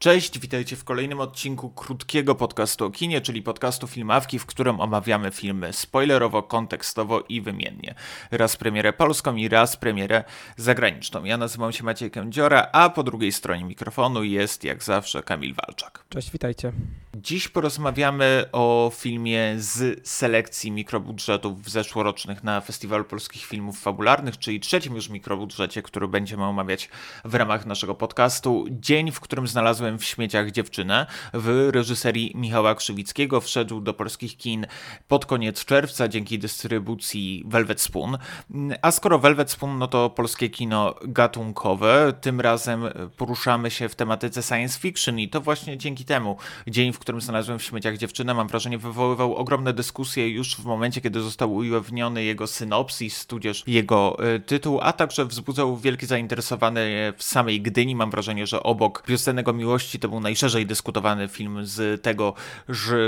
Cześć, witajcie w kolejnym odcinku krótkiego podcastu o kinie, czyli podcastu Filmawki, w którym omawiamy filmy spoilerowo, kontekstowo i wymiennie. Raz premierę polską i raz premierę zagraniczną. Ja nazywam się Maciej Kędziora, a po drugiej stronie mikrofonu jest jak zawsze Kamil Walczak. Cześć, witajcie. Dziś porozmawiamy o filmie z selekcji mikrobudżetów zeszłorocznych na Festiwalu Polskich Filmów Fabularnych, czyli trzecim już mikrobudżecie, który będziemy omawiać w ramach naszego podcastu. Dzień, w którym znalazłem w śmieciach dziewczynę w reżyserii Michała Krzywickiego. Wszedł do polskich kin pod koniec czerwca dzięki dystrybucji Velvet Spoon. A skoro Velvet Spoon, no to polskie kino gatunkowe. Tym razem poruszamy się w tematyce science fiction i to właśnie dzięki temu dzień, w którym znalazłem w śmieciach dziewczynę, mam wrażenie, wywoływał ogromne dyskusje już w momencie, kiedy został ujawniony jego synopsis, tudzież jego y, tytuł, a także wzbudzał wielkie zainteresowanie w samej Gdyni. Mam wrażenie, że obok Piosennego Miłości to był najszerzej dyskutowany film z tego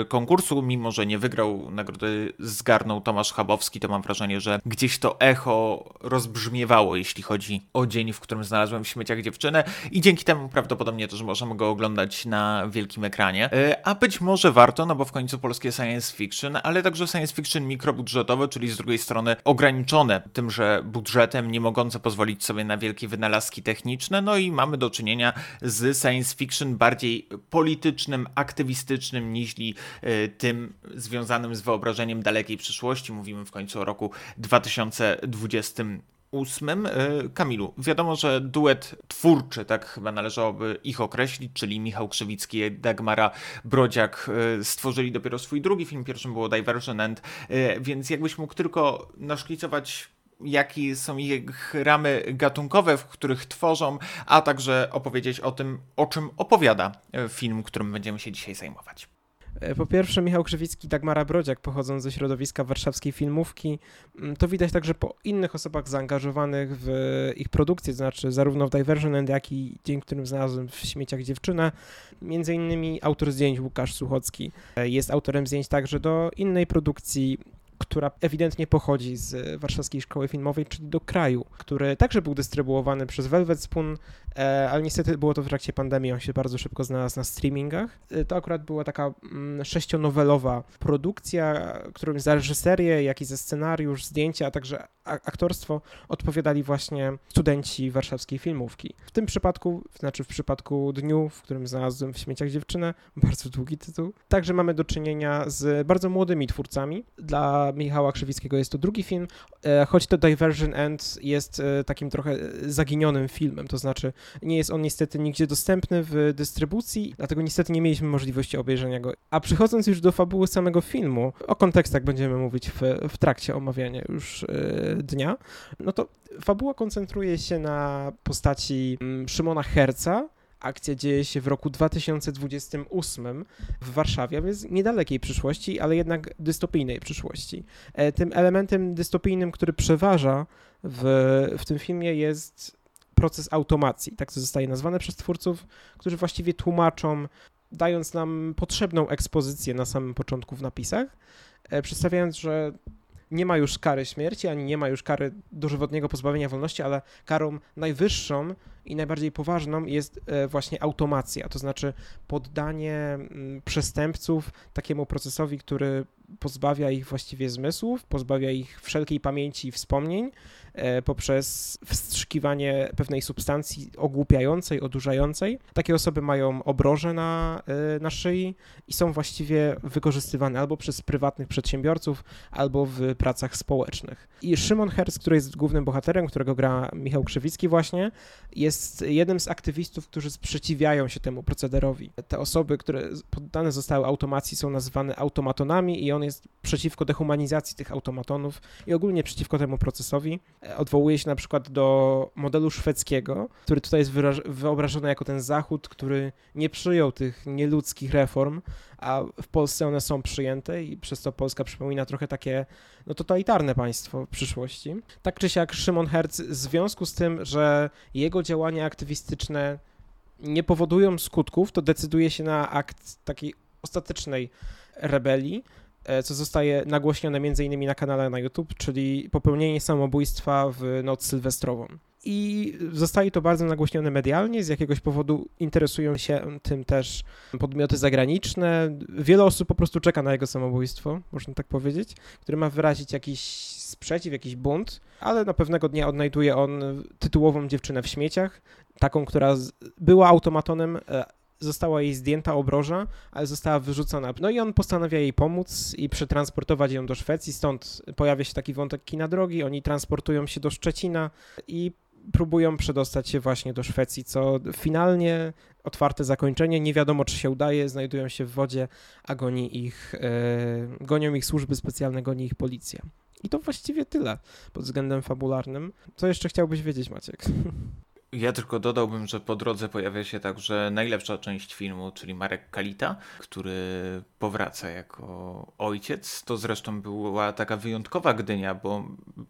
konkursu, mimo że nie wygrał nagrody, zgarnął Tomasz Chabowski, to mam wrażenie, że gdzieś to echo rozbrzmiewało, jeśli chodzi o dzień, w którym znalazłem w śmieciach dziewczynę. I dzięki temu prawdopodobnie też możemy go oglądać na wielkim ekranie. Y, a być może warto, no bo w końcu polskie science fiction, ale także science fiction mikrobudżetowe, czyli z drugiej strony ograniczone tymże budżetem, nie mogące pozwolić sobie na wielkie wynalazki techniczne, no i mamy do czynienia z science fiction bardziej politycznym, aktywistycznym niż e, tym związanym z wyobrażeniem dalekiej przyszłości. Mówimy w końcu o roku 2020 ósmym. E, Kamilu, wiadomo, że duet twórczy, tak chyba należałoby ich określić, czyli Michał Krzywicki i Dagmara Brodziak e, stworzyli dopiero swój drugi film, pierwszym było Diversion End, więc jakbyś mógł tylko naszkicować jakie są ich ramy gatunkowe, w których tworzą, a także opowiedzieć o tym, o czym opowiada film, którym będziemy się dzisiaj zajmować. E, po pierwsze, Michał Krzywicki i Dagmara Brodziak pochodzą ze środowiska warszawskiej filmówki. Mm, to widać także po innych osobach zaangażowanych w ich produkcję, to znaczy zarówno w Diversion End, jak i dzień, którym znalazłem w śmieciach dziewczynę. Między innymi autor zdjęć Łukasz Suchocki e, jest autorem zdjęć także do innej produkcji która ewidentnie pochodzi z Warszawskiej Szkoły Filmowej, czyli do kraju, który także był dystrybuowany przez Velvet Spoon, e, ale niestety było to w trakcie pandemii, on się bardzo szybko znalazł na streamingach. E, to akurat była taka mm, sześcionowelowa produkcja, którym za reżyserię, jak i za scenariusz, zdjęcia, a także aktorstwo odpowiadali właśnie studenci warszawskiej filmówki. W tym przypadku, znaczy w przypadku dniu, w którym znalazłem w śmieciach dziewczynę, bardzo długi tytuł, także mamy do czynienia z bardzo młodymi twórcami. Dla Michała Krzywickiego. Jest to drugi film, e, choć to Diversion End jest e, takim trochę zaginionym filmem, to znaczy nie jest on niestety nigdzie dostępny w dystrybucji, dlatego niestety nie mieliśmy możliwości obejrzenia go. A przechodząc już do fabuły samego filmu, o kontekstach będziemy mówić w, w trakcie omawiania już e, dnia, no to fabuła koncentruje się na postaci mm, Szymona Herca, Akcja dzieje się w roku 2028 w Warszawie, więc niedalekiej przyszłości, ale jednak dystopijnej przyszłości. E, tym elementem dystopijnym, który przeważa w, w tym filmie jest proces automacji, tak to zostaje nazwane przez twórców, którzy właściwie tłumaczą, dając nam potrzebną ekspozycję na samym początku w napisach, e, przedstawiając, że nie ma już kary śmierci, ani nie ma już kary dożywotniego pozbawienia wolności, ale karą najwyższą i najbardziej poważną jest e, właśnie automacja, to znaczy poddanie mm, przestępców takiemu procesowi, który pozbawia ich właściwie zmysłów, pozbawia ich wszelkiej pamięci i wspomnień e, poprzez wstrzykiwanie pewnej substancji ogłupiającej, odurzającej. Takie osoby mają obroże na, e, na szyi i są właściwie wykorzystywane albo przez prywatnych przedsiębiorców, albo w pracach społecznych. I Szymon Herz, który jest głównym bohaterem, którego gra Michał Krzywicki właśnie, jest jednym z aktywistów, którzy sprzeciwiają się temu procederowi. Te osoby, które poddane zostały automacji są nazywane automatonami i on jest przeciwko dehumanizacji tych automatonów i ogólnie przeciwko temu procesowi. Odwołuje się na przykład do modelu szwedzkiego, który tutaj jest wyobrażony jako ten Zachód, który nie przyjął tych nieludzkich reform, a w Polsce one są przyjęte i przez to Polska przypomina trochę takie no, totalitarne państwo w przyszłości. Tak czy siak Szymon Herz w związku z tym, że jego działania aktywistyczne nie powodują skutków, to decyduje się na akt takiej ostatecznej rebelii, e, co zostaje nagłośnione m.in. na kanale na YouTube, czyli popełnienie samobójstwa w noc sylwestrową. i zostaje to bardzo nagłośnione medialnie. Z jakiegoś powodu interesują się tym też podmioty zagraniczne. Wiele osób po prostu czeka na jego samobójstwo, można tak powiedzieć, które ma wyrazić jakiś sprzeciw, jakiś bunt, ale na pewnego dnia odnajduje on tytułową dziewczynę w śmieciach, taką, która była automatonem, e, została jej zdjęta obroża, ale została wyrzucona. No i on postanawia jej pomóc i przetransportować ją do Szwecji, stąd pojawia się taki wątek kina drogi, oni transportują się do Szczecina i próbują przedostać się właśnie do Szwecji, co finalnie otwarte zakończenie, nie wiadomo czy się udaje, znajdują się w wodzie, a goni ich, e, gonią ich służby specjalne, goni ich policja. I to właściwie tyle pod względem fabularnym. Co jeszcze chciałbyś wiedzieć, Maciek? Ja tylko dodałbym, że po drodze pojawia się także najlepsza część filmu, czyli Marek Kalita, który powraca jako ojciec. To zresztą była taka wyjątkowa Gdynia, bo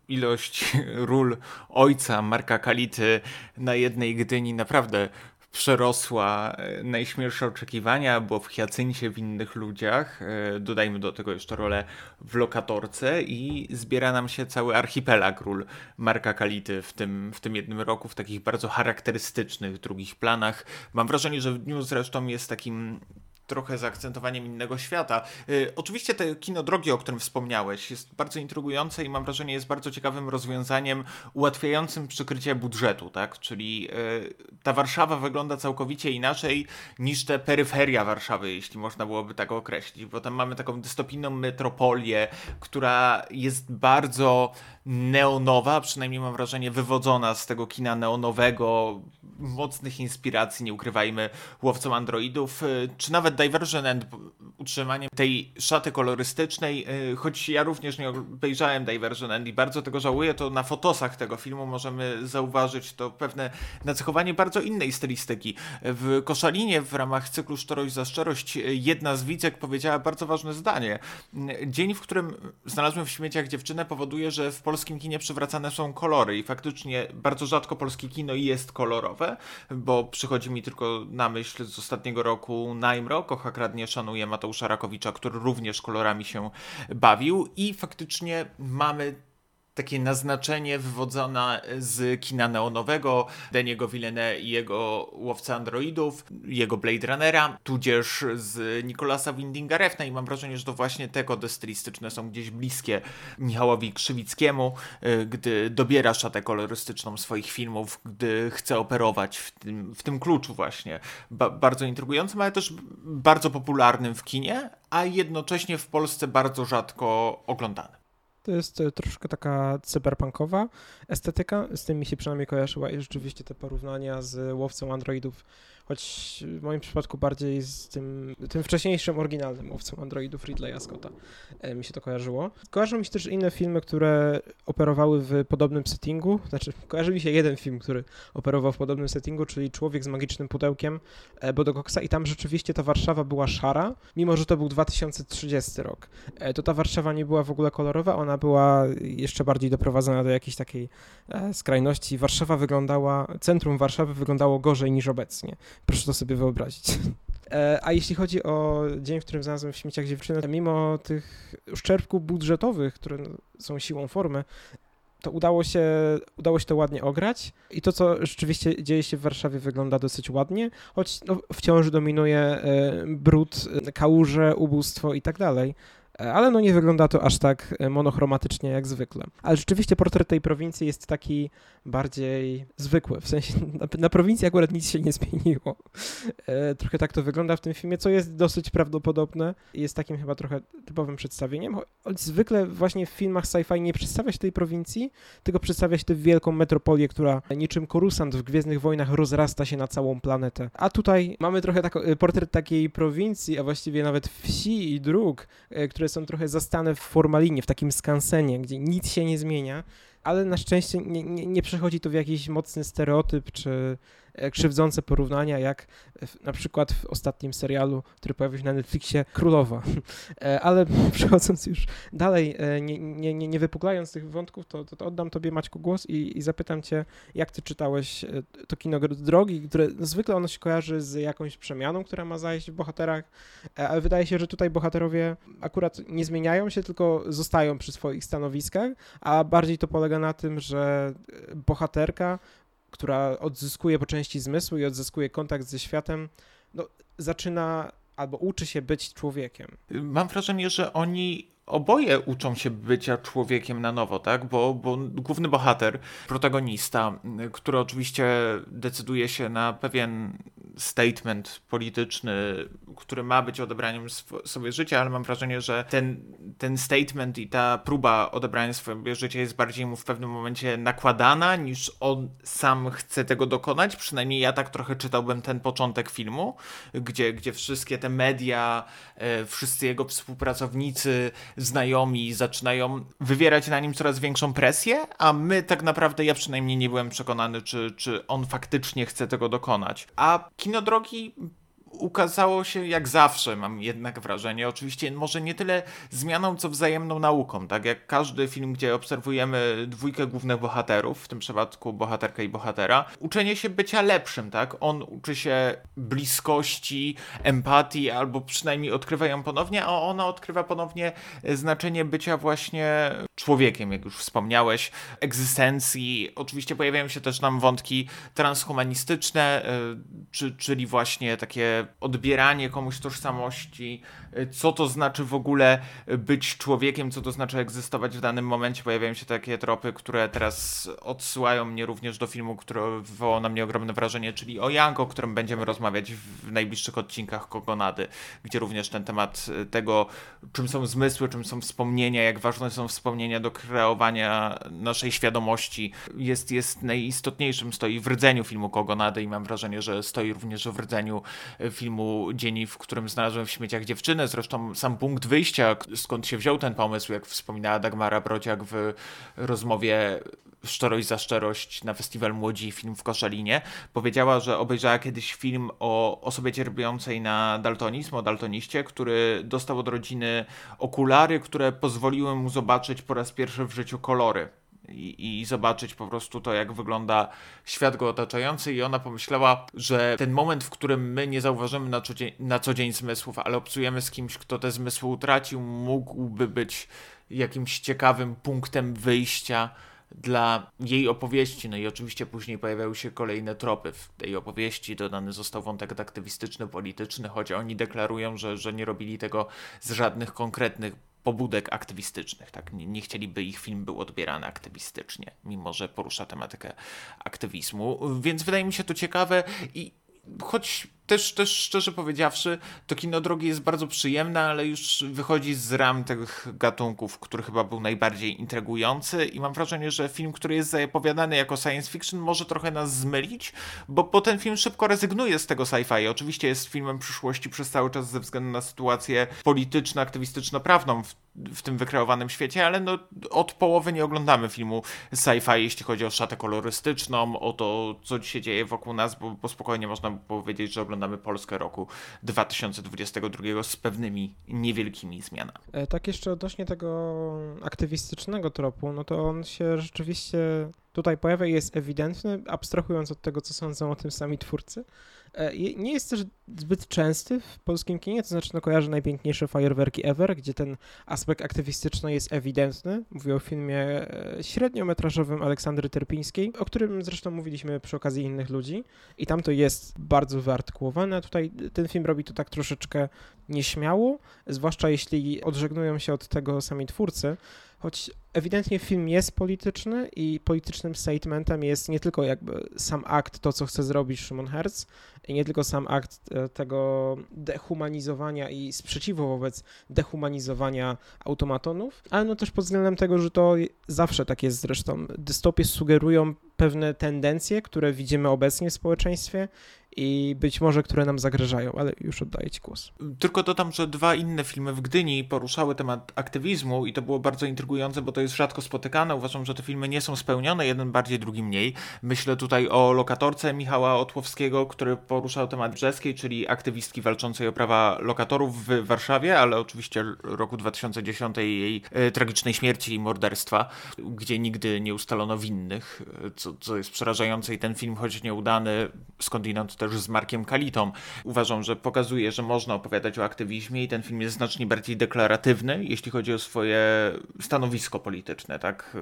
ilość ról ojca Marka Kality na jednej Gdyni naprawdę przerosła e, najśmielsze oczekiwania, bo w Hiacyncie w innych ludziach, e, dodajmy do tego jeszcze rolę w lokatorce i zbiera nam się cały archipelag ról Marka Kality w tym, w tym jednym roku, w takich bardzo charakterystycznych drugich planach. Mam wrażenie, że w dniu zresztą jest takim trochę zaakcentowaniem innego świata. Y, oczywiście te kino drogi, o którym wspomniałeś, jest bardzo intrygujące i mam wrażenie jest bardzo ciekawym rozwiązaniem ułatwiającym przykrycie budżetu, tak? Czyli y, ta Warszawa wygląda całkowicie inaczej niż te peryferia Warszawy, jeśli można byłoby tak określić, bo tam mamy taką dystopijną metropolię, która jest bardzo neonowa, przynajmniej mam wrażenie wywodzona z tego kina neonowego, mocnych inspiracji, nie ukrywajmy, łowcą androidów, y, czy nawet Diversion End, utrzymaniem tej szaty kolorystycznej, y, choć ja również nie obejrzałem Diversion End i bardzo tego żałuję, to na fotosach tego filmu możemy zauważyć to pewne nacechowanie bardzo innej stylistyki. W Koszalinie w ramach cyklu Szczerość za Szczerość jedna z widzek powiedziała bardzo ważne zdanie. Dzień, w którym znalazłem w śmieciach dziewczynę powoduje, że w polskim kinie przywracane są kolory i faktycznie bardzo rzadko polskie kino jest kolorowe, bo przychodzi mi tylko na myśl z ostatniego roku Najmro, Kocha Kradnie szanuje Mateusza Rakowicza, który również kolorami się bawił i faktycznie mamy takie naznaczenie wywodzone z kina neonowego, Deniego Villeneuve i jego Łowca Androidów, jego Blade Runnera, tudzież z Nikolasa Windinga Refna i mam wrażenie, że to właśnie te kody stylistyczne są gdzieś bliskie Michałowi Krzywickiemu, y, gdy dobiera szatę kolorystyczną swoich filmów, gdy chce operować w tym, w tym kluczu właśnie. Ba bardzo intrygującym, ale też bardzo popularnym w kinie, a jednocześnie w Polsce bardzo rzadko oglądany. To jest e, troszkę taka cyberpunkowa estetyka, z tym mi się przynajmniej kojarzyła i rzeczywiście te porównania z łowcą androidów choć w moim przypadku bardziej z tym, tym wcześniejszym, oryginalnym łowcą androidów Ridleya Scotta e, mi się to kojarzyło. Kojarzą mi się też inne filmy, które operowały w podobnym settingu, znaczy kojarzy mi się jeden film, który operował w podobnym settingu, czyli Człowiek z magicznym pudełkiem e, Bodo Coxa i tam rzeczywiście ta Warszawa była szara, mimo że to był 2030 rok. E, to ta Warszawa nie była w ogóle kolorowa, ona była jeszcze bardziej doprowadzona do jakiejś takiej skrajności. Warszawa wyglądała, centrum Warszawy wyglądało gorzej niż obecnie. Proszę to sobie wyobrazić. E, a jeśli chodzi o dzień, w którym znalazłem w śmieciach dziewczynę, mimo tych uszczerbków budżetowych, które są siłą formy, to udało się, udało się to ładnie ograć i to, co rzeczywiście dzieje się w Warszawie wygląda dosyć ładnie, choć no, wciąż dominuje e, brud, kałuże, ubóstwo i tak dalej. E, ale no nie wygląda to aż tak e, monochromatycznie jak zwykle. Ale rzeczywiście portret tej prowincji jest taki bardziej zwykły, w sensie na, na prowincji akurat nic się nie zmieniło. E, trochę tak to wygląda w tym filmie, co jest dosyć prawdopodobne jest takim chyba trochę typowym przedstawieniem. Choć zwykle właśnie w filmach sci-fi nie przedstawia się tej prowincji, tylko przedstawia się tę wielką metropolię, która niczym korusant w Gwiezdnych Wojnach rozrasta się na całą planetę. A tutaj mamy trochę tak, portret takiej prowincji, a właściwie nawet wsi i dróg, które są trochę zastane w formalinie, w takim skansenie, gdzie nic się nie zmienia, ale na szczęście nie, nie, nie przechodzi to w jakiś mocny stereotyp czy krzywdzące porównania, jak na przykład w ostatnim serialu, który pojawił się na Netflixie, Królowa. E, ale przechodząc już dalej, e, nie, nie, nie, nie wypuklając tych wątków, to, to, to oddam tobie Maćku głos i, i, zapytam cię, jak ty czytałeś to kino drogi, które zwykle ono się kojarzy z jakąś przemianą, która ma zajść w bohaterach, ale wydaje się, że tutaj bohaterowie akurat nie zmieniają się, tylko zostają przy swoich stanowiskach, a bardziej to polega na tym, że bohaterka która odzyskuje po części zmysł i odzyskuje kontakt ze światem, no, zaczyna albo uczy się być człowiekiem. Mam wrażenie, że oni oboje uczą się bycia człowiekiem na nowo, tak? Bo, bo główny bohater, protagonista, który oczywiście decyduje się na pewien statement polityczny, który ma być odebraniem sobie życia, ale mam wrażenie, że ten, ten statement i ta próba odebrania sobie życia jest bardziej mu w pewnym momencie nakładana, niż on sam chce tego dokonać. Przynajmniej ja tak trochę czytałbym ten początek filmu, gdzie, gdzie wszystkie te media, e, wszyscy jego współpracownicy, znajomi zaczynają wywierać na nim coraz większą presję, a my tak naprawdę, ja przynajmniej nie byłem przekonany, czy, czy on faktycznie chce tego dokonać. A kino drogi ukazało się jak zawsze, mam jednak wrażenie. Oczywiście może nie tyle zmianą, co wzajemną nauką. Tak jak każdy film, gdzie obserwujemy dwójkę głównych bohaterów, w tym przypadku bohaterkę i bohatera, uczenie się bycia lepszym, tak? On uczy się bliskości, empatii, albo przynajmniej odkrywa ją ponownie, a ona odkrywa ponownie znaczenie bycia właśnie człowiekiem, jak już wspomniałeś, egzystencji. Oczywiście pojawiają się też nam wątki transhumanistyczne, y, czyli właśnie takie odbieranie komuś tożsamości, y, co to znaczy w ogóle być człowiekiem, co to znaczy egzystować w danym momencie. Pojawiają się takie tropy, które teraz odsyłają mnie również do filmu, który wywołał na mnie ogromne wrażenie, czyli o Yang, o którym będziemy rozmawiać w najbliższych odcinkach Kogonady, gdzie również ten temat tego, czym są zmysły, czym są wspomnienia, jak ważne są wspomnienia do kreowania naszej świadomości, jest, jest najistotniejszym, stoi w rdzeniu filmu Kogonady i mam wrażenie, że stoi również w rdzeniu filmu Dzień, w którym znalazłem w śmieciach dziewczynę. Zresztą sam punkt wyjścia, skąd się wziął ten pomysł, jak wspominała Dagmara Brociak w rozmowie Szczerość za szczerość na festiwal Młodzi Film w Koszalinie. Powiedziała, że obejrzała kiedyś film o osobie cierpiącej na daltonizm, o daltoniście, który dostał od rodziny okulary, które pozwoliły mu zobaczyć po raz pierwszy w życiu kolory i, i, zobaczyć po prostu to, jak wygląda świat go otaczający. I ona pomyślała, że ten moment, w którym my nie zauważymy na co dzień, na co dzień zmysłów, ale obcujemy z kimś, kto te zmysły utracił, mógłby być jakimś ciekawym punktem wyjścia dla jej opowieści. No i oczywiście później pojawiały się kolejne tropy w tej opowieści. Dodany został wątek aktywistyczny, polityczny, choć oni deklarują, że, że nie robili tego z żadnych konkretnych pobudek aktywistycznych. Tak? Nie, nie, chcieliby ich film był odbierany aktywistycznie, mimo że porusza tematykę aktywizmu. Więc wydaje mi się to ciekawe i choć też, też szczerze powiedziawszy, to kino drogi jest bardzo przyjemne, ale już wychodzi z ram tych gatunków, który chyba był najbardziej intrygujący i mam wrażenie, że film, który jest zapowiadany jako science fiction może trochę nas zmylić, bo, bo ten film szybko rezygnuje z tego sci-fi. Oczywiście jest filmem przyszłości przez cały czas ze względu na sytuację polityczno-aktywistyczno-prawną w, w tym wykreowanym świecie, ale no, od połowy nie oglądamy filmu sci-fi, jeśli chodzi o szatę kolorystyczną, o to, co się dzieje wokół nas, bo, bo spokojnie można powiedzieć, że oglądamy oglądamy Polskę roku 2022 z pewnymi niewielkimi zmianami. E, tak jeszcze odnośnie tego aktywistycznego tropu, no to on się rzeczywiście tutaj pojawia i jest ewidentny, abstrahując od tego, co sądzą o tym sami twórcy. E, nie jest też zbyt częsty w polskim kinie, to znaczy no, kojarzę najpiękniejsze fajerwerki ever, gdzie ten aspekt aktywistyczny jest ewidentny. Mówię o filmie e, średniometrażowym Aleksandry Terpińskiej, o którym zresztą mówiliśmy przy okazji innych ludzi i tam to jest bardzo wyartykułowane. Tutaj ten film robi to tak troszeczkę nieśmiało, zwłaszcza jeśli odżegnują się od tego sami twórcy, choć ewidentnie film jest polityczny i politycznym statementem jest nie tylko jakby sam akt, to co chce zrobić Szymon Herz i nie tylko sam akt e, tego dehumanizowania i sprzeciwu wobec dehumanizowania automatonów, ale no też pod względem tego, że to zawsze tak jest zresztą. Dystopie sugerują pewne tendencje, które widzimy obecnie w społeczeństwie i być może które nam zagrażają, ale już oddaję Ci głos. Tylko dodam, że dwa inne filmy w Gdyni poruszały temat aktywizmu i to było bardzo intrygujące, bo to jest rzadko spotykane. Uważam, że te filmy nie są spełnione, jeden bardziej, drugi mniej. Myślę tutaj o lokatorce Michała Otłowskiego, który poruszał temat brzeskiej, czyli aktywistki walczącej o prawa lokatorów w Warszawie, ale oczywiście roku 2010 jej e, tragicznej śmierci i morderstwa, gdzie nigdy nie ustalono winnych, co, co jest przerażające i ten film, choć nieudany, skądinąd też z Markiem Kalitą. Uważam, że pokazuje, że można opowiadać o aktywizmie i ten film jest znacznie bardziej deklaratywny, jeśli chodzi o swoje stanowisko polityczne, tak?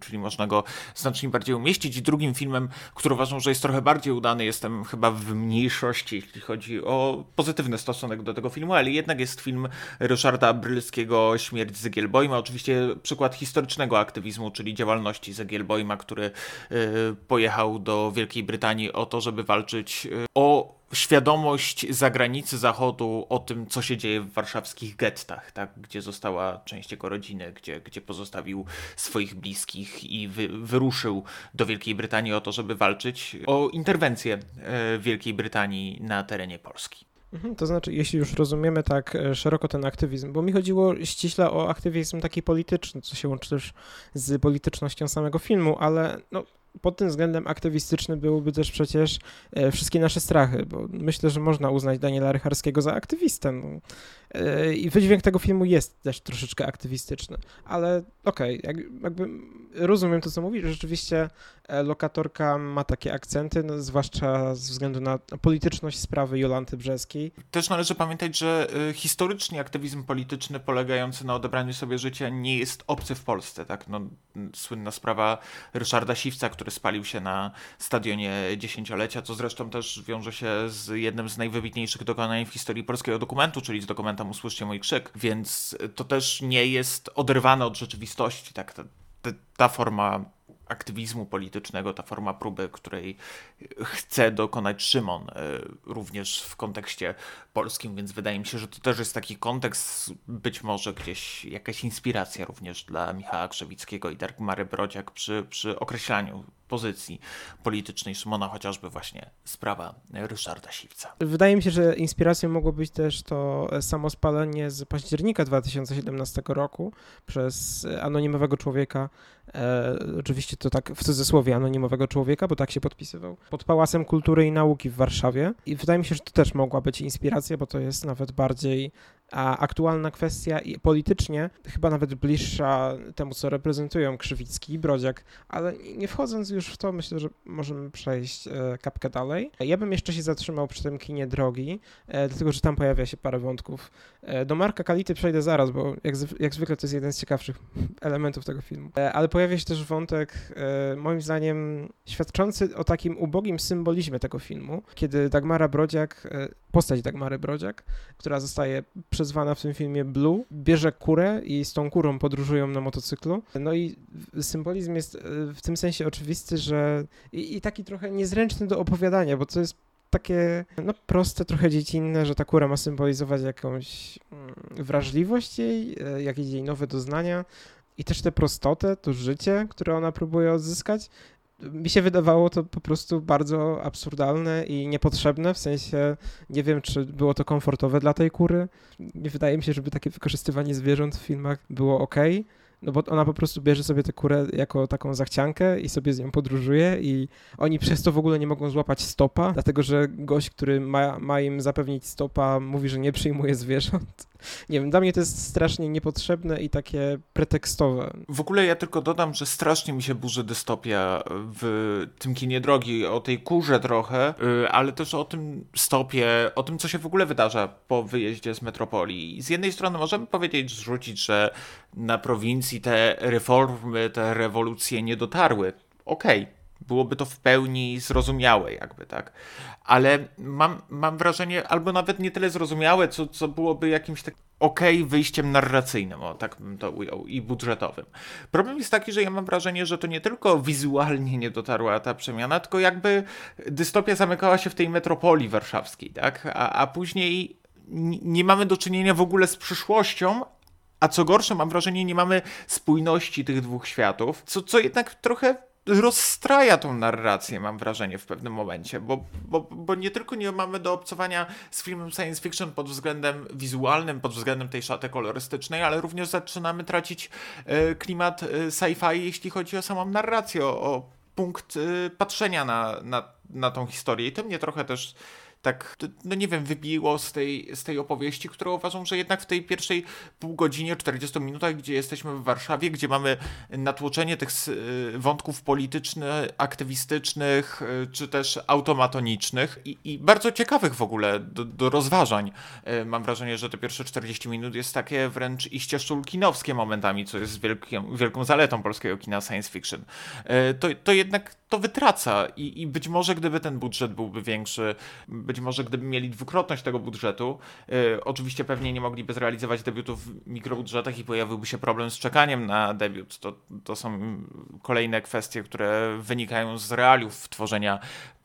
Czyli można go znacznie bardziej umieścić. I drugim filmem, który uważam, że jest trochę bardziej udany, jestem chyba w mniejszości, jeśli chodzi o pozytywny stosunek do tego filmu, ale jednak jest film Ryszarda Brylskiego Śmierć Zegielbojma. Oczywiście przykład historycznego aktywizmu, czyli działalności Zegielbojma, który y, pojechał do Wielkiej Brytanii o to, żeby walczyć o świadomość zagranicy Zachodu o tym, co się dzieje w warszawskich gettach, tak? gdzie została część jego rodziny, gdzie, gdzie pozostawił swoich bliskich i wy, wyruszył do Wielkiej Brytanii o to, żeby walczyć o interwencję y, Wielkiej Brytanii na terenie Polski. Mhm, to znaczy, jeśli już rozumiemy tak e, szeroko ten aktywizm, bo mi chodziło ściśle o aktywizm taki polityczny, co się łączy też z politycznością samego filmu, ale no, pod tym względem aktywistyczny byłyby też przecież e, wszystkie nasze strachy, bo myślę, że można uznać Daniela Rycharskiego za aktywistę. No. E, I wydźwięk tego filmu jest też troszeczkę aktywistyczny, ale okej, okay, jakby rozumiem to, co mówisz, rzeczywiście e, lokatorka ma takie akcenty, no, zwłaszcza ze względu na polityczność sprawy Jolanty Brzeskiej. Też należy pamiętać, że historycznie aktywizm polityczny polegający na odebraniu sobie życia nie jest obcy w Polsce, tak? No, słynna sprawa Ryszarda Siwca, który spalił się na stadionie dziesięciolecia, co zresztą też wiąże się z jednym z najwybitniejszych dokonań w historii polskiego dokumentu, czyli z dokumentem Usłyszcie mój krzyk, więc to też nie jest oderwane od rzeczywistości, tak, ta, ta, ta forma aktywizmu politycznego, ta forma próby, której chce dokonać Szymon, e, również w kontekście polskim, więc wydaje mi się, że to też jest taki kontekst, być może gdzieś jakaś inspiracja również dla Michała Krzewickiego i Mary Brodziak przy, przy określaniu pozycji politycznej Szymona, chociażby właśnie sprawa Ryszarda Siwca. Wydaje mi się, że inspiracją mogło być też to samo spalenie z października 2017 roku przez anonimowego człowieka, e, oczywiście to tak w cudzysłowie anonimowego człowieka, bo tak się podpisywał, pod Pałacem Kultury i Nauki w Warszawie. I wydaje mi się, że to też mogła być inspiracja, bo to jest nawet bardziej a aktualna kwestia i politycznie chyba nawet bliższa temu, co reprezentują Krzywicki i Brodziak, ale nie wchodząc już w to, myślę, że możemy przejść e, kapkę dalej. Ja bym jeszcze się zatrzymał przy tym kinie drogi, e, dlatego, że tam pojawia się parę wątków. E, do Marka Kality przejdę zaraz, bo jak, jak zwykle to jest jeden z ciekawszych elementów tego filmu. Ale pojawia się też wątek, moim zdaniem, świadczący o takim ubogim symbolizmie tego filmu, kiedy Dagmara Brodziak, postać Dagmary Brodziak, która zostaje przyzwana w tym filmie Blue, bierze kurę i z tą kurą podróżują na motocyklu. No i symbolizm jest e, w tym sensie oczywisty, że i, i taki trochę niezręczny do opowiadania, bo to jest takie no, proste, trochę dziecinne, że ta kura ma symbolizować jakąś mm, wrażliwość jej, e, jakieś jej nowe doznania i też tę prostotę, to życie, które ona próbuje odzyskać mi się wydawało to po prostu bardzo absurdalne i niepotrzebne, w sensie nie wiem, czy było to komfortowe dla tej kury. Nie wydaje mi się, żeby takie wykorzystywanie zwierząt w filmach było ok. No bo ona po prostu bierze sobie tę kurę jako taką zachciankę i sobie z nią podróżuje i oni przez to w ogóle nie mogą złapać stopa, dlatego że gość, który ma, ma im zapewnić stopa, mówi, że nie przyjmuje zwierząt. Nie wiem, dla mnie to jest strasznie niepotrzebne i takie pretekstowe. W ogóle ja tylko dodam, że strasznie mi się burzy dystopia w tym kinie drogi, o tej kurze trochę, y, ale też o tym stopie, o tym, co się w ogóle wydarza po wyjeździe z metropolii. Z jednej strony możemy powiedzieć, zrzucić, że na prowincji te reformy, te rewolucje nie dotarły. Okej, okay byłoby to w pełni zrozumiałe, jakby tak. Ale mam, mam wrażenie, albo nawet nie tyle zrozumiałe, co, co byłoby jakimś tak okej okay wyjściem narracyjnym, o tak bym to ujął, i budżetowym. Problem jest taki, że ja mam wrażenie, że to nie tylko wizualnie nie dotarła ta przemiana, tylko jakby dystopia zamykała się w tej metropolii warszawskiej, tak? A, a później nie mamy do czynienia w ogóle z przyszłością, a co gorsze, mam wrażenie, nie mamy spójności tych dwóch światów, co, co jednak trochę rozstraja tą narrację, mam wrażenie, w pewnym momencie, bo, bo, bo nie tylko nie mamy do obcowania z filmem science fiction pod względem wizualnym, pod względem tej szaty kolorystycznej, ale również zaczynamy tracić e, klimat e, sci-fi, jeśli chodzi o samą narrację, o, o punkt e, patrzenia na, na, na tą historię. I to mnie trochę też tak, no nie wiem, wybiło z tej, z tej opowieści, która uważam, że jednak w tej pierwszej pół godzinie, 40 minutach, gdzie jesteśmy w Warszawie, gdzie mamy natłoczenie tych y, wątków politycznych, aktywistycznych, y, czy też automatonicznych i, i bardzo ciekawych w ogóle do, do, rozważań. Y, mam wrażenie, że te pierwsze 40 minut jest takie wręcz iście szulkinowskie momentami, co jest wielką, wielką zaletą polskiego kina science fiction. To, to jednak to wytraca I, i być może gdyby ten budżet byłby większy, być może gdyby mieli dwukrotność tego budżetu, yy, oczywiście pewnie nie mogliby zrealizować debiutów w mikrobudżetach i pojawiłby się problem z czekaniem na debiut. To, to są kolejne kwestie, które wynikają z realiów tworzenia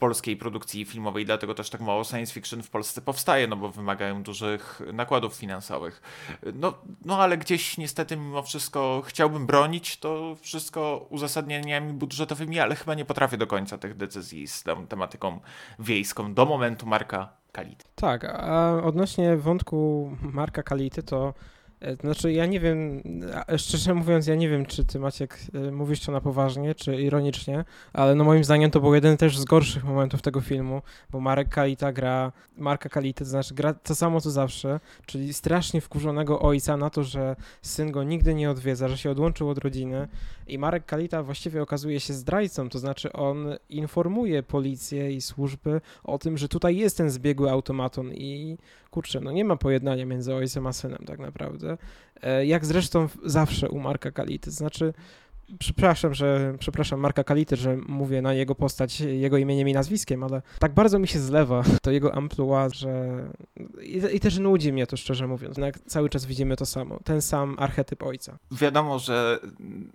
polskiej produkcji filmowej, dlatego też tak mało science fiction w Polsce powstaje, no bo wymagają dużych nakładów finansowych. No, no ale gdzieś niestety mimo wszystko chciałbym bronić to wszystko uzasadnieniami budżetowymi, ale chyba nie potrafię do końca tych decyzji z tą tematyką wiejską do momentu Marka Kality. Tak, a odnośnie wątku Marka Kality, to znaczy, ja nie wiem, szczerze mówiąc, ja nie wiem, czy ty Maciek e, mówisz to na poważnie, czy ironicznie, ale no moim zdaniem to był jeden też z gorszych momentów tego filmu, bo Marek Kalita gra, Marka Kalita, to znaczy gra to samo co zawsze, czyli strasznie wkurzonego ojca na to, że syn go nigdy nie odwiedza, że się odłączył od rodziny i Marek Kalita właściwie okazuje się zdrajcą, to znaczy on informuje policję i służby o tym, że tutaj jest ten zbiegły automaton i kurczę, no nie ma pojednania między ojcem a synem tak naprawdę. E, jak zresztą zawsze u Marka Kality. Znaczy, przepraszam, że przepraszam Marka Kality, że mówię na jego postać jego imieniem i nazwiskiem, ale tak bardzo mi się zlewa to jego amplua, że i, i też nudzi mnie to szczerze mówiąc. Jednak cały czas widzimy to samo, ten sam archetyp ojca. Wiadomo, że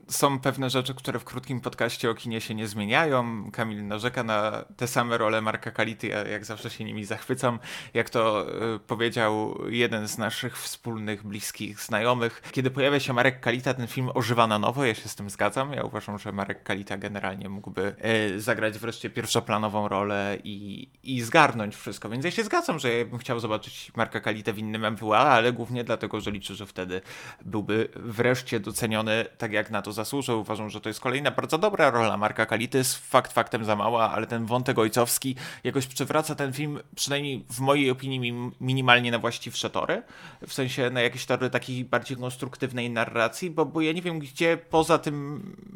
są pewne rzeczy, które w krótkim podcaście o kinie się nie zmieniają. Kamil narzeka na te same role Marka Kality, ja jak zawsze się nimi zachwycam. Jak to y, powiedział jeden z naszych wspólnych, bliskich znajomych, kiedy pojawia się Marek Kalita, ten film ożywa na nowo, ja się z tym zgadzam. Ja uważam, że Marek Kalita generalnie mógłby e, zagrać wreszcie pierwszoplanową rolę i, i zgarnąć wszystko. Więc ja się zgadzam, że ja bym chciał zobaczyć Marka Kalita w innym MWA, ale głównie dlatego, że liczę, że wtedy byłby wreszcie doceniony tak, jak na to zasłużył. Uważam, że to jest kolejna bardzo dobra rola Marka Kality. Jest fakt faktem za mała, ale ten wątek ojcowski jakoś przywraca ten film, przynajmniej w mojej opinii, minimalnie na właściwsze tory. W sensie na jakieś tory takiej bardziej konstruktywnej narracji, bo, bo ja nie wiem, gdzie poza tym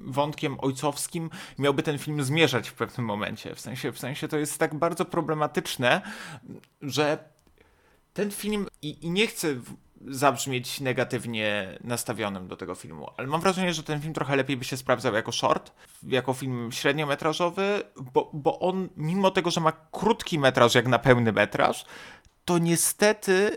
wątkiem ojcowskim miałby ten film zmierzać w pewnym momencie. W sensie, w sensie to jest tak bardzo problematyczne, że ten film, i, i nie chcę zabrzmieć negatywnie nastawionym do tego filmu, ale mam wrażenie, że ten film trochę lepiej by się sprawdzał jako short, jako film średniometrażowy, bo, bo on, mimo tego, że ma krótki metraż jak na pełny metraż, to niestety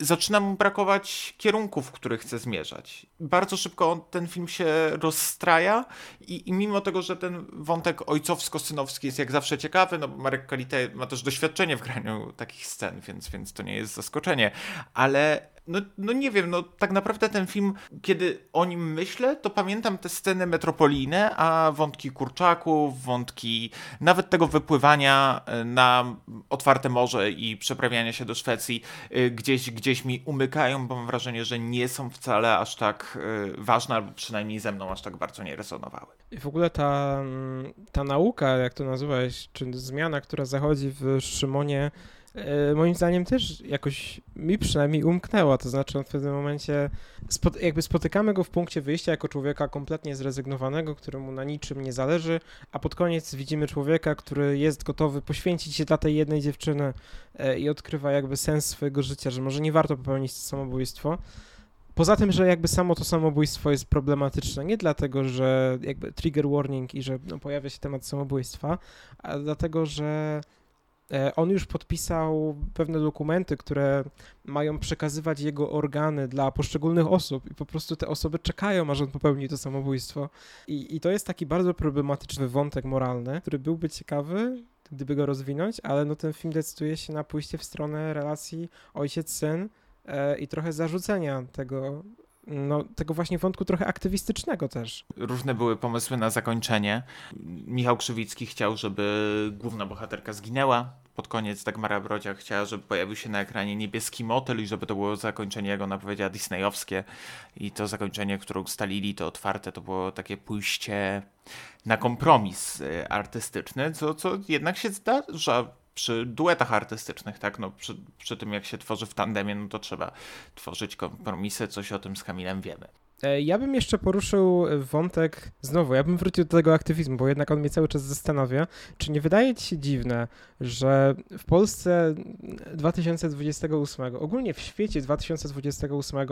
zaczyna mu brakować kierunków, w których chce zmierzać. Bardzo szybko ten film się rozstraja i, i, mimo tego, że ten wątek ojcowsko-synowski jest jak zawsze ciekawy, no Marek Kalite ma też doświadczenie w graniu takich scen, więc, więc to nie jest zaskoczenie, ale no, no nie wiem, no tak naprawdę ten film, kiedy o nim myślę, to pamiętam te sceny metropolijne, a wątki kurczaków, wątki nawet tego wypływania e, na otwarte morze i przeprawiania się do Szwecji e, gdzieś, gdzieś mi umykają, bo mam wrażenie, że nie są wcale aż tak e, ważne, albo przynajmniej ze mną aż tak bardzo nie resonowały. I w ogóle ta, mm, ta nauka, jak to nazywałeś, czy zmiana, która zachodzi w Szymonie, moim zdaniem też jakoś mi przynajmniej umknęła. To znaczy, w pewnym momencie jakby spotykamy go w punkcie wyjścia jako człowieka kompletnie zrezygnowanego, któremu na niczym nie zależy, a pod koniec widzimy człowieka, który jest gotowy poświęcić się dla tej jednej dziewczyny e, i odkrywa jakby sens swojego życia, że może nie warto popełnić samobójstwo. Poza tym, że jakby samo to samobójstwo jest problematyczne, nie dlatego, że jakby trigger warning i że no, pojawia się temat samobójstwa, a dlatego, że E, on już podpisał pewne dokumenty, które mają przekazywać jego organy dla poszczególnych osób i po prostu te osoby czekają, aż on popełni to samobójstwo. I, i to jest taki bardzo problematyczny wątek moralny, który byłby ciekawy, gdyby go rozwinąć, ale no ten film decyduje się na pójście w stronę relacji ojciec-syn e, i trochę zarzucenia tego no, tego właśnie wątku trochę aktywistycznego też. Różne były pomysły na zakończenie. Michał Krzywicki chciał, żeby główna bohaterka zginęła. Pod koniec Dagmara Brodzia chciała, żeby pojawił się na ekranie niebieski motyl i żeby to było zakończenie, jak ona powiedziała, disneyowskie. I to zakończenie, które ustalili, to otwarte, to było takie pójście na kompromis y, artystyczny, co, co jednak się zdarza przy duetach artystycznych, tak? No, przy, przy tym, jak się tworzy w tandemie, no to trzeba tworzyć kompromisy, coś o tym z Kamilem wiemy. E, ja bym jeszcze poruszył wątek, znowu, ja bym wrócił do tego aktywizmu, bo jednak on mnie cały czas zastanawia. Czy nie wydaje ci się dziwne, że w Polsce 2028, ogólnie w świecie 2028,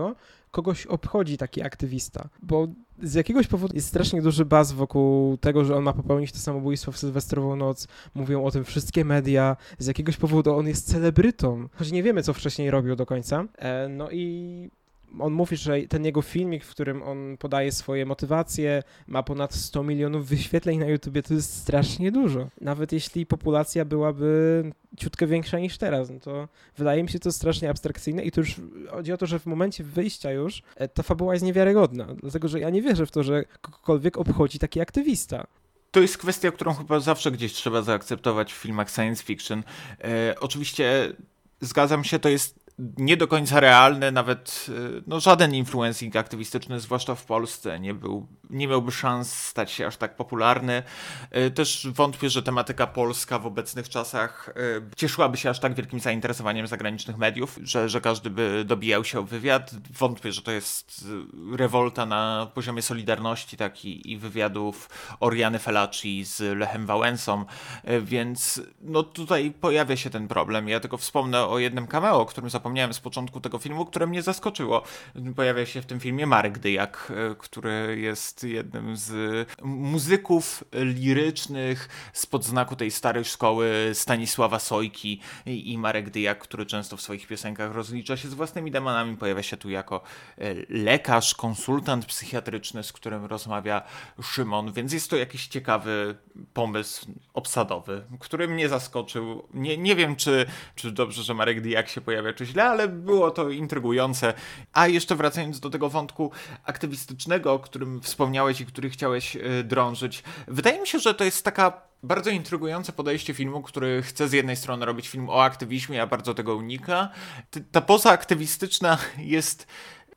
kogoś obchodzi taki aktywista? Bo z jakiegoś powodu jest strasznie duży baz wokół tego, że on ma popełnić to samobójstwo w sylwestrową noc. Mówią o tym wszystkie media. Z jakiegoś powodu on jest celebrytą, choć nie wiemy, co wcześniej robił do końca. E, no i on mówi, że ten jego filmik, w którym on podaje swoje motywacje, ma ponad 100 milionów wyświetleń na YouTubie, to jest strasznie dużo. Nawet jeśli populacja byłaby ciutkę większa niż teraz, no to wydaje mi się to strasznie abstrakcyjne i to już chodzi o to, że w momencie wyjścia już e, ta fabuła jest niewiarygodna, dlatego że ja nie wierzę w to, że kogokolwiek obchodzi taki aktywista to jest kwestia, którą chyba zawsze gdzieś trzeba zaakceptować w filmach science fiction. E, oczywiście zgadzam się, to jest nie do końca realny, nawet y, no, żaden influencing aktywistyczny, zwłaszcza w Polsce, nie, był, nie miałby szans stać się aż tak popularny. Y, też wątpię, że tematyka polska w obecnych czasach y, cieszyłaby się aż tak wielkim zainteresowaniem zagranicznych mediów, że, że każdy by dobijał się o wywiad. Wątpię, że to jest rewolta na poziomie Solidarności tak, i, i wywiadów Oriany Felaci z Lechem Wałęsą, więc no, tutaj pojawia się ten problem. Ja tylko wspomnę o jednym cameo, o którym zapomniałem z początku tego filmu, które mnie zaskoczyło. Pojawia się w tym filmie Marek Dyjak, e, który jest jednym z muzyków lirycznych spod znaku tej starej szkoły Stanisława Sojki i Marek Dyjak, który często w swoich piosenkach rozlicza się z własnymi demonami. Pojawia się tu jako e, lekarz, konsultant psychiatryczny, z którym rozmawia Szymon, więc jest to jakiś ciekawy pomysł obsadowy, który mnie zaskoczył. Nie, nie wiem, czy, czy dobrze, że Marek Dyjak się pojawia, czy źle, ale było to intrygujące. A jeszcze wracając do tego wątku aktywistycznego, o którym wspomniałeś i który chciałeś e, drążyć, wydaje mi się, że to jest taka bardzo intrygujące podejście filmu, który chce z jednej strony robić film o aktywizmie, a bardzo tego unika. Ta poza aktywistyczna jest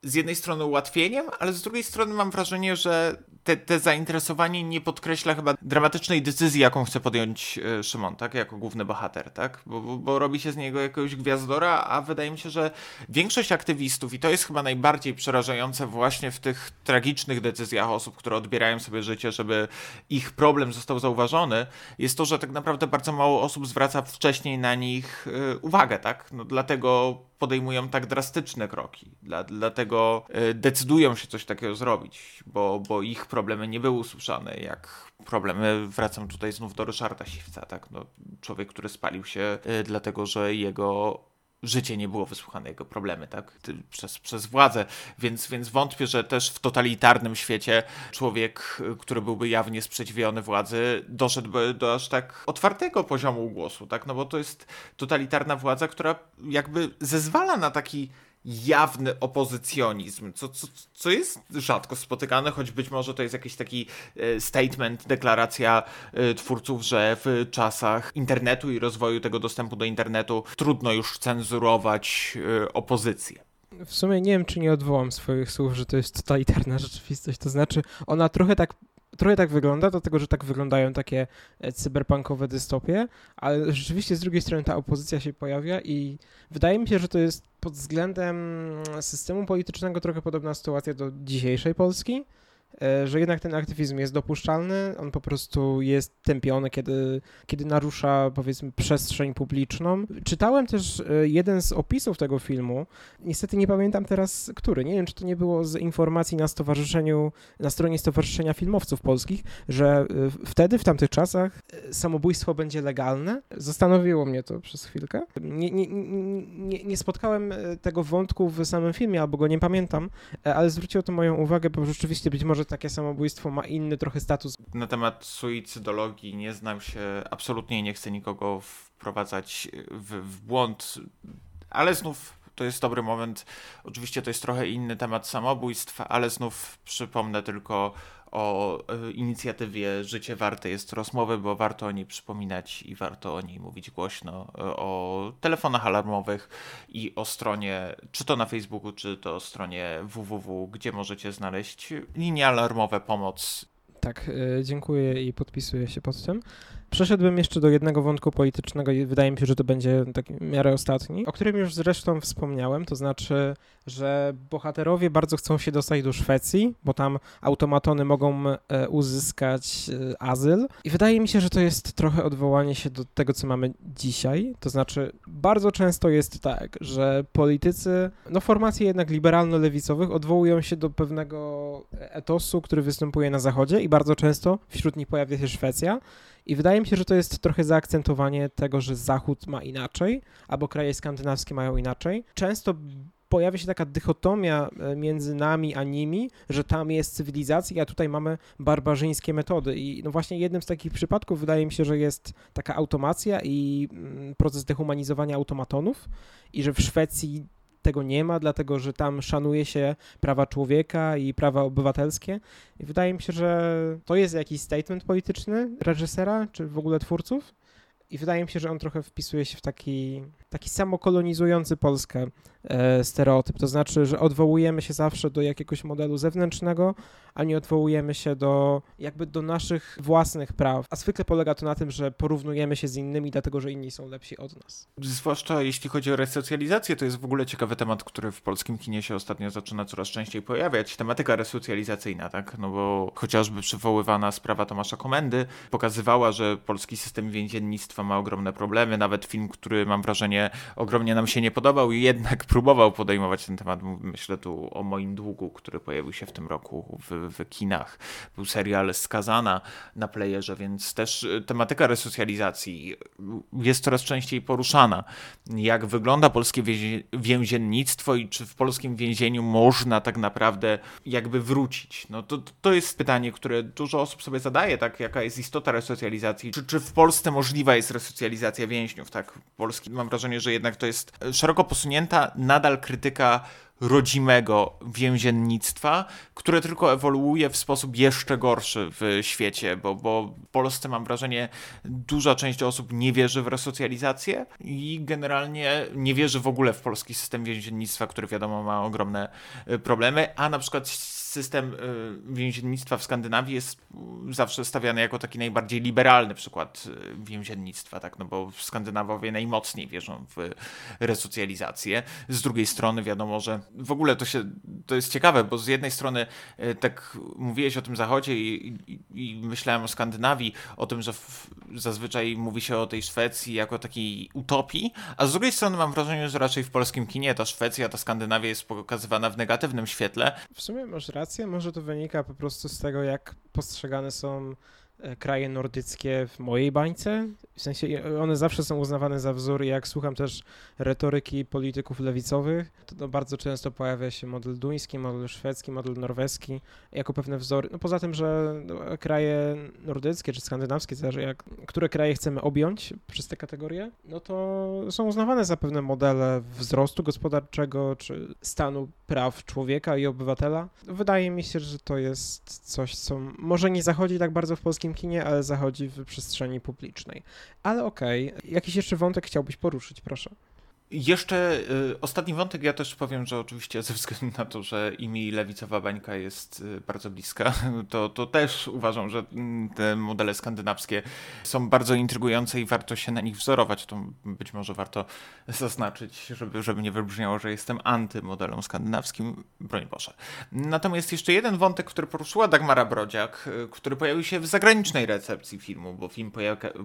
z jednej strony ułatwieniem, ale z drugiej strony mam wrażenie, że te, te zainteresowanie nie podkreśla chyba dramatycznej decyzji, jaką chce podjąć e, Szymon, tak? Jako główny bohater, tak? Bo, bo, bo, robi się z niego jakiegoś gwiazdora, a wydaje mi się, że większość aktywistów, i to jest chyba najbardziej przerażające właśnie w tych tragicznych decyzjach osób, które odbierają sobie życie, żeby ich problem został zauważony, jest to, że tak naprawdę bardzo mało osób zwraca wcześniej na nich e, uwagę, tak? No dlatego podejmują tak drastyczne kroki. Dla, dlatego e, decydują się coś takiego zrobić, bo, bo ich problemy nie były usłyszane. Jak problemy, wracam tutaj znów do Ryszarda Siwca, tak? No, człowiek, który spalił się y, dlatego, że jego życie nie było wysłuchane, jego problemy, tak, przez, przez władzę, więc, więc wątpię, że też w totalitarnym świecie człowiek, który byłby jawnie sprzeciwiony władzy, doszedłby do aż tak otwartego poziomu głosu, tak, no bo to jest totalitarna władza, która jakby zezwala na taki jawny opozycjonizm, co, co, co jest rzadko spotykane, choć być może to jest jakiś taki e, statement, deklaracja e, twórców, że w czasach internetu i rozwoju tego dostępu do internetu trudno już cenzurować e, opozycję. W sumie nie wiem, czy nie odwołam swoich słów, że to jest totalitarna rzeczywistość. To znaczy, ona trochę tak trochę tak wygląda, dlatego że tak wyglądają takie e, cyberpunkowe dystopie, ale rzeczywiście z drugiej strony ta opozycja się pojawia i wydaje mi się, że to jest pod względem systemu politycznego trochę podobna sytuacja do dzisiejszej Polski. E, że jednak ten aktywizm jest dopuszczalny, on po prostu jest tępiony, kiedy, kiedy narusza, powiedzmy, przestrzeń publiczną. Czytałem też e, jeden z opisów tego filmu, niestety nie pamiętam teraz, który, nie wiem, czy to nie było z informacji na stowarzyszeniu, na stronie Stowarzyszenia Filmowców Polskich, że e, wtedy, w tamtych czasach, samobójstwo będzie legalne. Zastanowiło mnie to przez chwilkę. Nie, nie, nie, nie spotkałem tego wątku w samym filmie, albo go nie pamiętam, ale zwróciło to moją uwagę, bo rzeczywiście być może takie samobójstwo ma inny trochę status. Na temat suicydologii nie znam się absolutnie nie chcę nikogo wprowadzać w, w błąd, ale znów to jest dobry moment. Oczywiście to jest trochę inny temat samobójstwa, ale znów przypomnę tylko o e, inicjatywie Życie Warte jest rozmowy, bo warto o niej przypominać i warto o niej mówić głośno, e, o telefonach alarmowych i o stronie, czy to na Facebooku, czy to stronie www, gdzie możecie znaleźć linie alarmowe, pomoc. Tak, e, dziękuję i podpisuję się pod tym. Przeszedłbym jeszcze do jednego wątku politycznego i wydaje mi się, że to będzie taki w miarę ostatni, o którym już zresztą wspomniałem, to znaczy, że bohaterowie bardzo chcą się dostać do Szwecji, bo tam automatony mogą e, uzyskać e, azyl. I wydaje mi się, że to jest trochę odwołanie się do tego, co mamy dzisiaj, to znaczy bardzo często jest tak, że politycy, no formacje jednak liberalno-lewicowych odwołują się do pewnego etosu, który występuje na zachodzie i bardzo często wśród nich pojawia się Szwecja, i wydaje mi się, że to jest trochę zaakcentowanie tego, że Zachód ma inaczej, albo kraje skandynawskie mają inaczej. Często pojawia się taka dychotomia e, między nami a nimi, że tam jest cywilizacja, a tutaj mamy barbarzyńskie metody. I no właśnie jednym z takich przypadków wydaje mi się, że jest taka automacja i mm, proces dehumanizowania automatonów i że w Szwecji tego nie ma, dlatego że tam szanuje się prawa człowieka i prawa obywatelskie. I wydaje mi się, że to jest jakiś statement polityczny reżysera, czy w ogóle twórców. I wydaje mi się, że on trochę wpisuje się w taki, taki samokolonizujący Polskę e, stereotyp. To znaczy, że odwołujemy się zawsze do jakiegoś modelu zewnętrznego, a nie odwołujemy się do jakby do naszych własnych praw. A zwykle polega to na tym, że porównujemy się z innymi, dlatego że inni są lepsi od nas. Zwłaszcza jeśli chodzi o resocjalizację, to jest w ogóle ciekawy temat, który w polskim kinie się ostatnio zaczyna coraz częściej pojawiać. Tematyka resocjalizacyjna, tak? No bo chociażby przywoływana sprawa Tomasza Komendy pokazywała, że polski system więziennictwa ma ogromne problemy. Nawet film, który mam wrażenie ogromnie nam się nie podobał i jednak próbował podejmować ten temat. Myślę tu o moim długu, który pojawił się w tym roku w, w kinach. Był serial Skazana na playerze, więc też y, tematyka resocjalizacji jest coraz częściej poruszana. Jak wygląda polskie więziennictwo i czy w polskim więzieniu można tak naprawdę jakby wrócić? No to, to jest pytanie, które dużo osób sobie zadaje, tak? Jaka jest istota resocjalizacji? Czy, czy w Polsce możliwa jest resocjalizacja więźniów, tak? Polski, mam wrażenie, że jednak to jest szeroko posunięta nadal krytyka rodzimego więziennictwa, które tylko ewoluuje w sposób jeszcze gorszy w świecie, bo, bo w Polsce mam wrażenie duża część osób nie wierzy w resocjalizację i generalnie nie wierzy w ogóle w polski system więziennictwa, który wiadomo ma ogromne y, problemy, a na przykład system y, więziennictwa w Skandynawii jest zawsze stawiany jako taki najbardziej liberalny przykład y, więziennictwa, tak? no bo Skandynawowie najmocniej wierzą w resocjalizację. Z drugiej strony wiadomo, że w ogóle to się, to jest ciekawe, bo z jednej strony y, tak mówiłeś o tym Zachodzie i, i, i myślałem o Skandynawii, o tym, że w, zazwyczaj mówi się o tej Szwecji jako takiej utopii, a z drugiej strony mam wrażenie, że raczej w polskim kinie ta Szwecja, ta Skandynawia jest pokazywana w negatywnym świetle. W sumie masz może to wynika po prostu z tego, jak postrzegane są kraje nordyckie w mojej bańce. W sensie one zawsze są uznawane za wzór i jak słucham też retoryki polityków lewicowych, to, to bardzo często pojawia się model duński, model szwedzki, model norweski jako pewne wzory. No poza tym, że no, kraje nordyckie czy skandynawskie, zależy jak, które kraje chcemy objąć przez te kategorie, no to są uznawane za pewne modele wzrostu gospodarczego czy stanu praw człowieka i obywatela. Wydaje mi się, że to jest coś, co może nie zachodzi tak bardzo w polskim polskim kinie, ale zachodzi w przestrzeni publicznej. Ale okej, okay. jakiś jeszcze wątek chciałbyś poruszyć, proszę. Jeszcze y, ostatni wątek, ja też powiem, że oczywiście ze względu na to, że imi lewicowa bańka jest y, bardzo bliska, to, to też uważam, że mm, te modele skandynawskie są bardzo intrygujące i warto się na nich wzorować. To być może warto zaznaczyć, żeby, żeby nie wybrzmiało, że jestem antymodelem skandynawskim, broń Boże. Natomiast jeszcze jeden wątek, który poruszyła Dagmara Brodziak, y, który pojawił się w zagranicznej recepcji filmu, bo film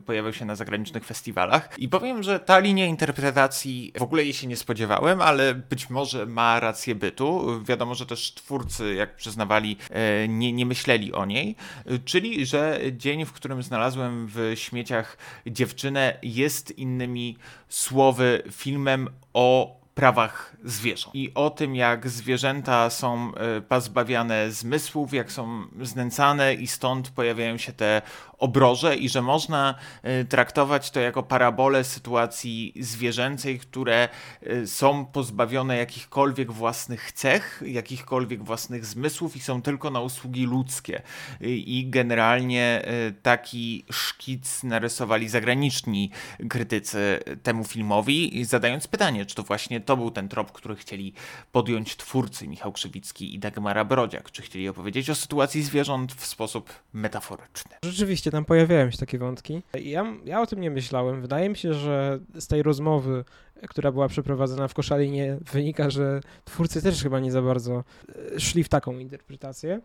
pojawił się na zagranicznych festiwalach i powiem, że ta linia interpretacji w ogóle jej się nie spodziewałem, ale być może ma rację bytu. Wiadomo, że też twórcy, jak przyznawali, e, nie, nie myśleli o niej. Czyli, że dzień, w którym znalazłem w śmieciach dziewczynę, jest innymi słowy filmem o prawach zwierząt i o tym, jak zwierzęta są e, pozbawiane zmysłów, jak są znęcane i stąd pojawiają się te obroże i że można e, traktować to jako parabolę sytuacji zwierzęcej, które e, są pozbawione jakichkolwiek własnych cech, jakichkolwiek własnych zmysłów i są tylko na usługi ludzkie. I generalnie taki szkic narysowali zagraniczni krytycy temu filmowi, zadając pytanie, czy to właśnie to był ten trop, który chcieli podjąć twórcy Michał Krzywicki i Dagmara Brodziak. Czy chcieli opowiedzieć o sytuacji zwierząt w sposób metaforyczny? Rzeczywiście, tam pojawiają się takie wątki. Ja, ja o tym nie myślałem. Wydaje mi się, że z tej rozmowy, która była przeprowadzona w Koszalinie, wynika, że twórcy też chyba nie za bardzo e, szli w taką interpretację.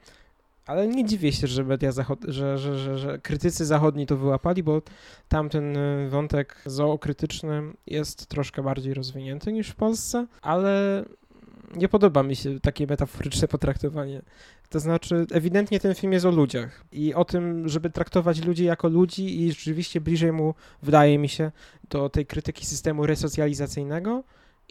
Ale nie dziwię się, że media zachod- że, że, że, że krytycy zachodni to wyłapali, bo tamten e, wątek zookrytyczny jest troszkę bardziej rozwinięty niż w Polsce, ale nie podoba mi się takie metaforyczne potraktowanie. To znaczy, ewidentnie ten film jest o ludziach i o tym, żeby traktować ludzi jako ludzi i rzeczywiście bliżej mu, wydaje mi się, do tej krytyki systemu resocjalizacyjnego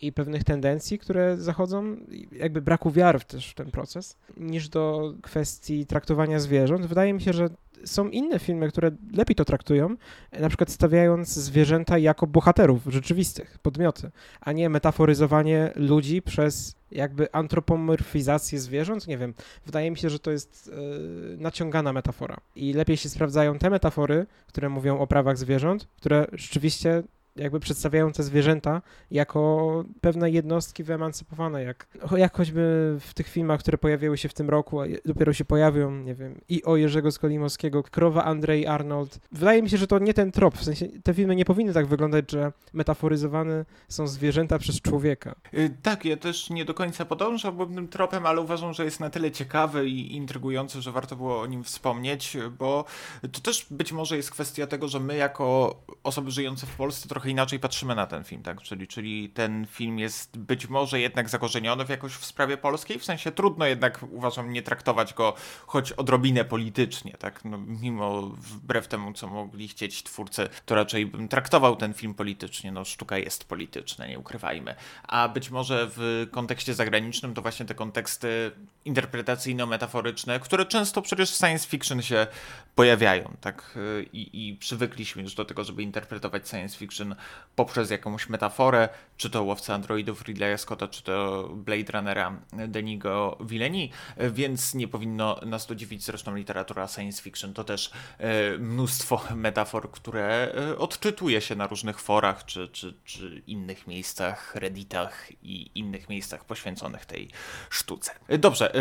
i pewnych tendencji, które zachodzą, jakby braku wiary też w ten proces, niż do kwestii traktowania zwierząt. Wydaje mi się, że są inne filmy, które lepiej to traktują, na przykład stawiając zwierzęta jako bohaterów rzeczywistych, podmioty, a nie metaforyzowanie ludzi przez jakby antropomorfizację zwierząt. Nie wiem, wydaje mi się, że to jest yy, naciągana metafora. I lepiej się sprawdzają te metafory, które mówią o prawach zwierząt, które rzeczywiście jakby przedstawiają te zwierzęta jako pewne jednostki wyemancypowane, jak, jak choćby w tych filmach, które pojawiły się w tym roku, a dopiero się pojawią, nie wiem, i o Jerzego Skolimowskiego, Krowa Andrzej Arnold. Wydaje mi się, że to nie ten trop, w sensie te filmy nie powinny tak wyglądać, że metaforyzowane są zwierzęta przez człowieka. Y, tak, ja też nie do końca podążałbym tym tropem, ale uważam, że jest na tyle ciekawy i intrygujący, że warto było o nim wspomnieć, bo to też być może jest kwestia tego, że my jako osoby żyjące w Polsce trochę trochę inaczej patrzymy na ten film, tak? Czyli, czyli ten film jest być może jednak zakorzeniony w jakoś w sprawie polskiej, w sensie trudno jednak uważam nie traktować go choć odrobinę politycznie, tak? No, mimo wbrew temu, co mogli chcieć twórcy, to raczej bym traktował ten film politycznie. No, sztuka jest polityczna, nie ukrywajmy. A być może w kontekście zagranicznym to właśnie te konteksty interpretacyjno-metaforyczne, które często przecież w science fiction się pojawiają, tak? I, I przywykliśmy już do tego, żeby interpretować science fiction poprzez jakąś metaforę, czy to Łowca Androidów Ridleya Scotta, czy to Blade Runnera Denigo Villeni, więc nie powinno nas to dziwić. Zresztą literatura science fiction to też e, mnóstwo metafor, które e, odczytuje się na różnych forach, czy, czy, czy innych miejscach, redditach i innych miejscach poświęconych tej sztuce. E, dobrze,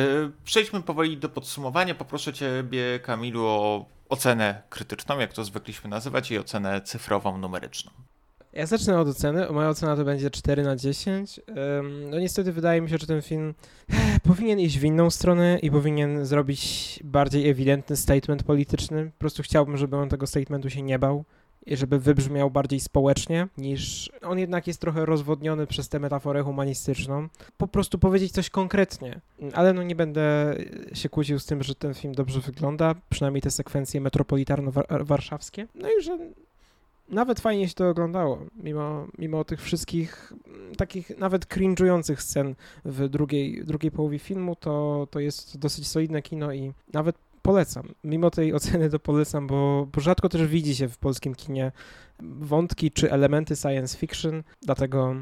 przejdźmy powoli do podsumowania. Poproszę Ciebie, Kamilu, o ocenę krytyczną, jak to zwykliśmy nazywać, i ocenę cyfrową, numeryczną. Ja zacznę od oceny. Moja ocena to będzie 4 na 10. No niestety wydaje mi się, że ten film powinien iść w inną stronę i powinien zrobić bardziej ewidentny statement polityczny. Po prostu chciałbym, żeby on tego statementu się nie bał i żeby wybrzmiał bardziej społecznie, niż on jednak jest trochę rozwodniony przez tę metaforę humanistyczną. Po prostu powiedzieć coś konkretnie. Ale no nie będę się kłócił z tym, że ten film dobrze wygląda, przynajmniej te sekwencje metropolitarno-warszawskie. No i że nawet fajnie się to oglądało, mimo, mimo tych wszystkich mm, takich nawet cringe'ujących scen w drugiej, drugiej połowie filmu, to, to jest dosyć solidne kino i nawet polecam. Mimo tej oceny to polecam, bo, bo rzadko też widzi się w polskim kinie wątki czy elementy science fiction, dlatego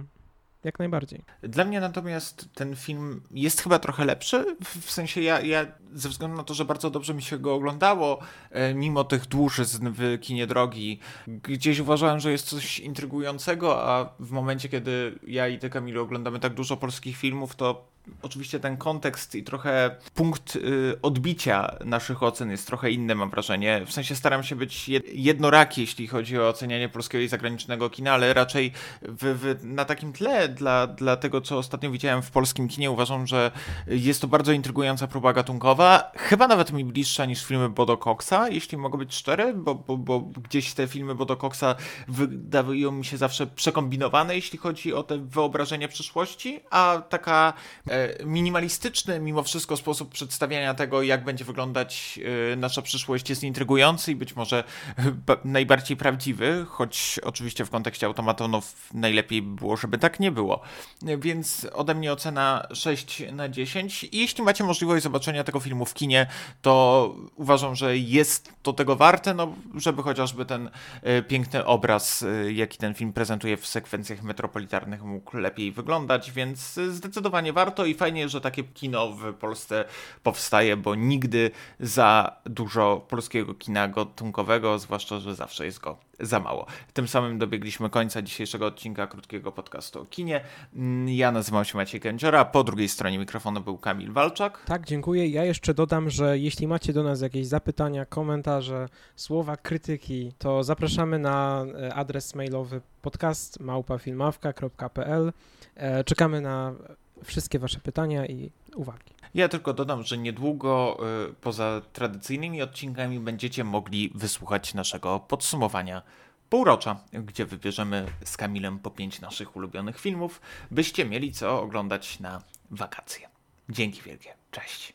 jak najbardziej. Dla mnie natomiast ten film jest chyba trochę lepszy, w sensie ja, ja ze względu na to, że bardzo dobrze mi się go oglądało, e, mimo tych dłużyzn w kinie drogi, gdzieś uważałem, że jest coś intrygującego, a w momencie, kiedy ja i ty, Kamilu, oglądamy tak dużo polskich filmów, to oczywiście ten kontekst i trochę punkt y, odbicia naszych ocen jest trochę inny, mam wrażenie. W sensie staram się być jednoraki, jeśli chodzi o ocenianie polskiego i zagranicznego kina, ale raczej w, w, na takim tle dla, dla tego, co ostatnio widziałem w polskim kinie, uważam, że jest to bardzo intrygująca próba gatunkowa. Chyba nawet mi bliższa niż filmy Bodo Coxa, jeśli mogę być szczery, bo, bo, bo gdzieś te filmy Bodo Coxa wydają mi się zawsze przekombinowane, jeśli chodzi o te wyobrażenie przyszłości, a taka minimalistyczny mimo wszystko sposób przedstawiania tego, jak będzie wyglądać e, nasza przyszłość jest intrygujący i być może najbardziej prawdziwy, choć oczywiście w kontekście automatonów najlepiej by było, żeby tak nie było. Więc ode mnie ocena 6 na 10 i jeśli macie możliwość zobaczenia tego filmu w kinie, to uważam, że jest to tego warte, no żeby chociażby ten e, piękny obraz, jaki ten film prezentuje w sekwencjach metropolitarnych mógł lepiej wyglądać, więc zdecydowanie warto warto i fajnie, że takie kino w Polsce powstaje, bo nigdy za dużo polskiego kina gatunkowego, zwłaszcza, że zawsze jest go za mało. Tym samym dobiegliśmy końca dzisiejszego odcinka krótkiego podcastu o kinie. Mm, ja nazywam się Maciej Kędziora, po drugiej stronie mikrofonu był Kamil Walczak. Tak, dziękuję. Ja jeszcze dodam, że jeśli macie do nas jakieś zapytania, komentarze, słowa krytyki, to zapraszamy na e, adres mailowy podcast małpafilmawka.pl. E, czekamy na wszystkie wasze pytania i uwagi. Ja tylko dodam, że niedługo y, poza tradycyjnymi odcinkami będziecie mogli wysłuchać naszego podsumowania półrocza, gdzie wybierzemy z Kamilem po pięć naszych ulubionych filmów, byście mieli co oglądać na wakacje. Dzięki wielkie. Cześć.